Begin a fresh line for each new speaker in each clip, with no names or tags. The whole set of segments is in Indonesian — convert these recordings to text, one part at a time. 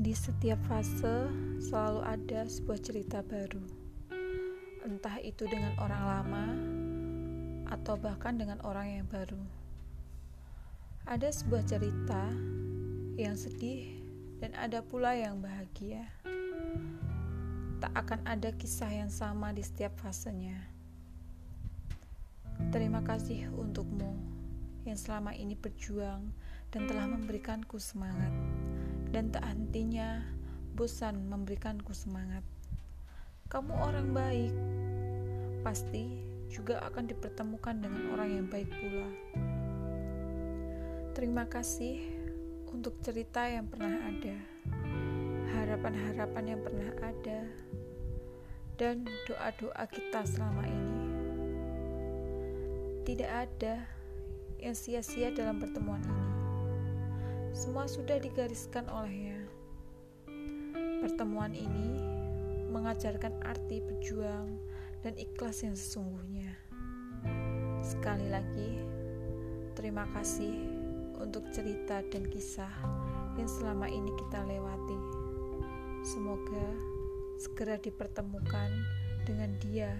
setiap fase selalu ada sebuah cerita baru. Entah itu dengan orang lama atau bahkan dengan orang yang baru. Ada sebuah cerita yang sedih dan ada pula yang bahagia. Tak akan ada kisah yang sama di setiap fasenya. Terima kasih untukmu yang selama ini berjuang dan telah memberikanku semangat dan tak hentinya bosan memberikanku semangat. Kamu orang baik, pasti juga akan dipertemukan dengan orang yang baik pula. Terima kasih untuk cerita yang pernah ada, harapan-harapan yang pernah ada, dan doa-doa kita selama ini. Tidak ada yang sia-sia dalam pertemuan ini semua sudah digariskan olehnya. Pertemuan ini mengajarkan arti berjuang dan ikhlas yang sesungguhnya. Sekali lagi, terima kasih untuk cerita dan kisah yang selama ini kita lewati. Semoga segera dipertemukan dengan dia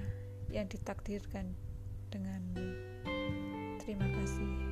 yang ditakdirkan denganmu. Terima kasih.